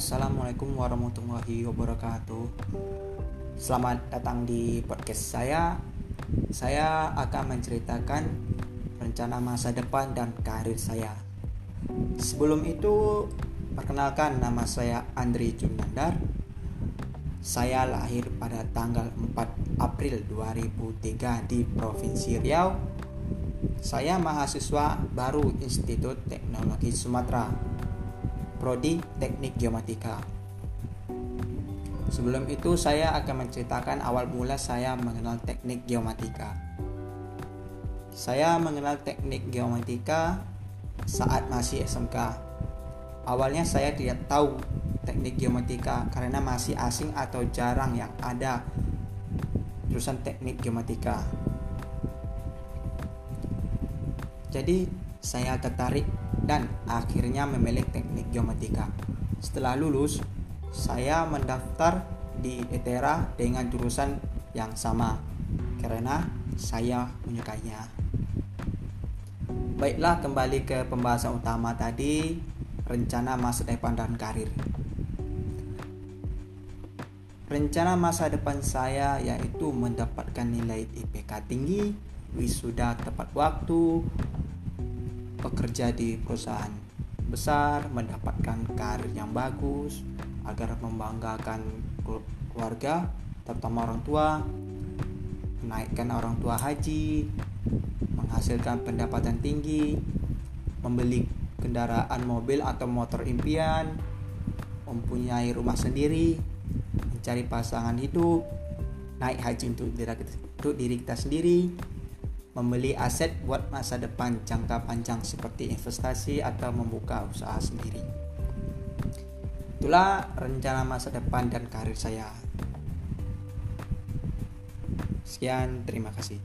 Assalamualaikum warahmatullahi wabarakatuh. Selamat datang di podcast saya. Saya akan menceritakan rencana masa depan dan karir saya. Sebelum itu, perkenalkan nama saya Andri Junandar. Saya lahir pada tanggal 4 April 2003 di Provinsi Riau. Saya mahasiswa baru Institut Teknologi Sumatera Prodi Teknik Geomatika. Sebelum itu saya akan menceritakan awal mula saya mengenal teknik geomatika. Saya mengenal teknik geomatika saat masih SMK. Awalnya saya tidak tahu teknik geomatika karena masih asing atau jarang yang ada jurusan teknik geomatika. Jadi saya tertarik dan akhirnya memilih teknik geomatika. Setelah lulus, saya mendaftar di ETERA dengan jurusan yang sama karena saya menyukainya. Baiklah kembali ke pembahasan utama tadi, rencana masa depan dan karir. Rencana masa depan saya yaitu mendapatkan nilai IPK tinggi, wisuda tepat waktu, bekerja di perusahaan besar, mendapatkan karir yang bagus agar membanggakan keluarga, terutama orang tua, menaikkan orang tua haji, menghasilkan pendapatan tinggi, membeli kendaraan mobil atau motor impian, mempunyai rumah sendiri, mencari pasangan hidup, naik haji untuk diri kita sendiri, membeli aset buat masa depan jangka panjang seperti investasi atau membuka usaha sendiri. Itulah rencana masa depan dan karir saya. Sekian, terima kasih.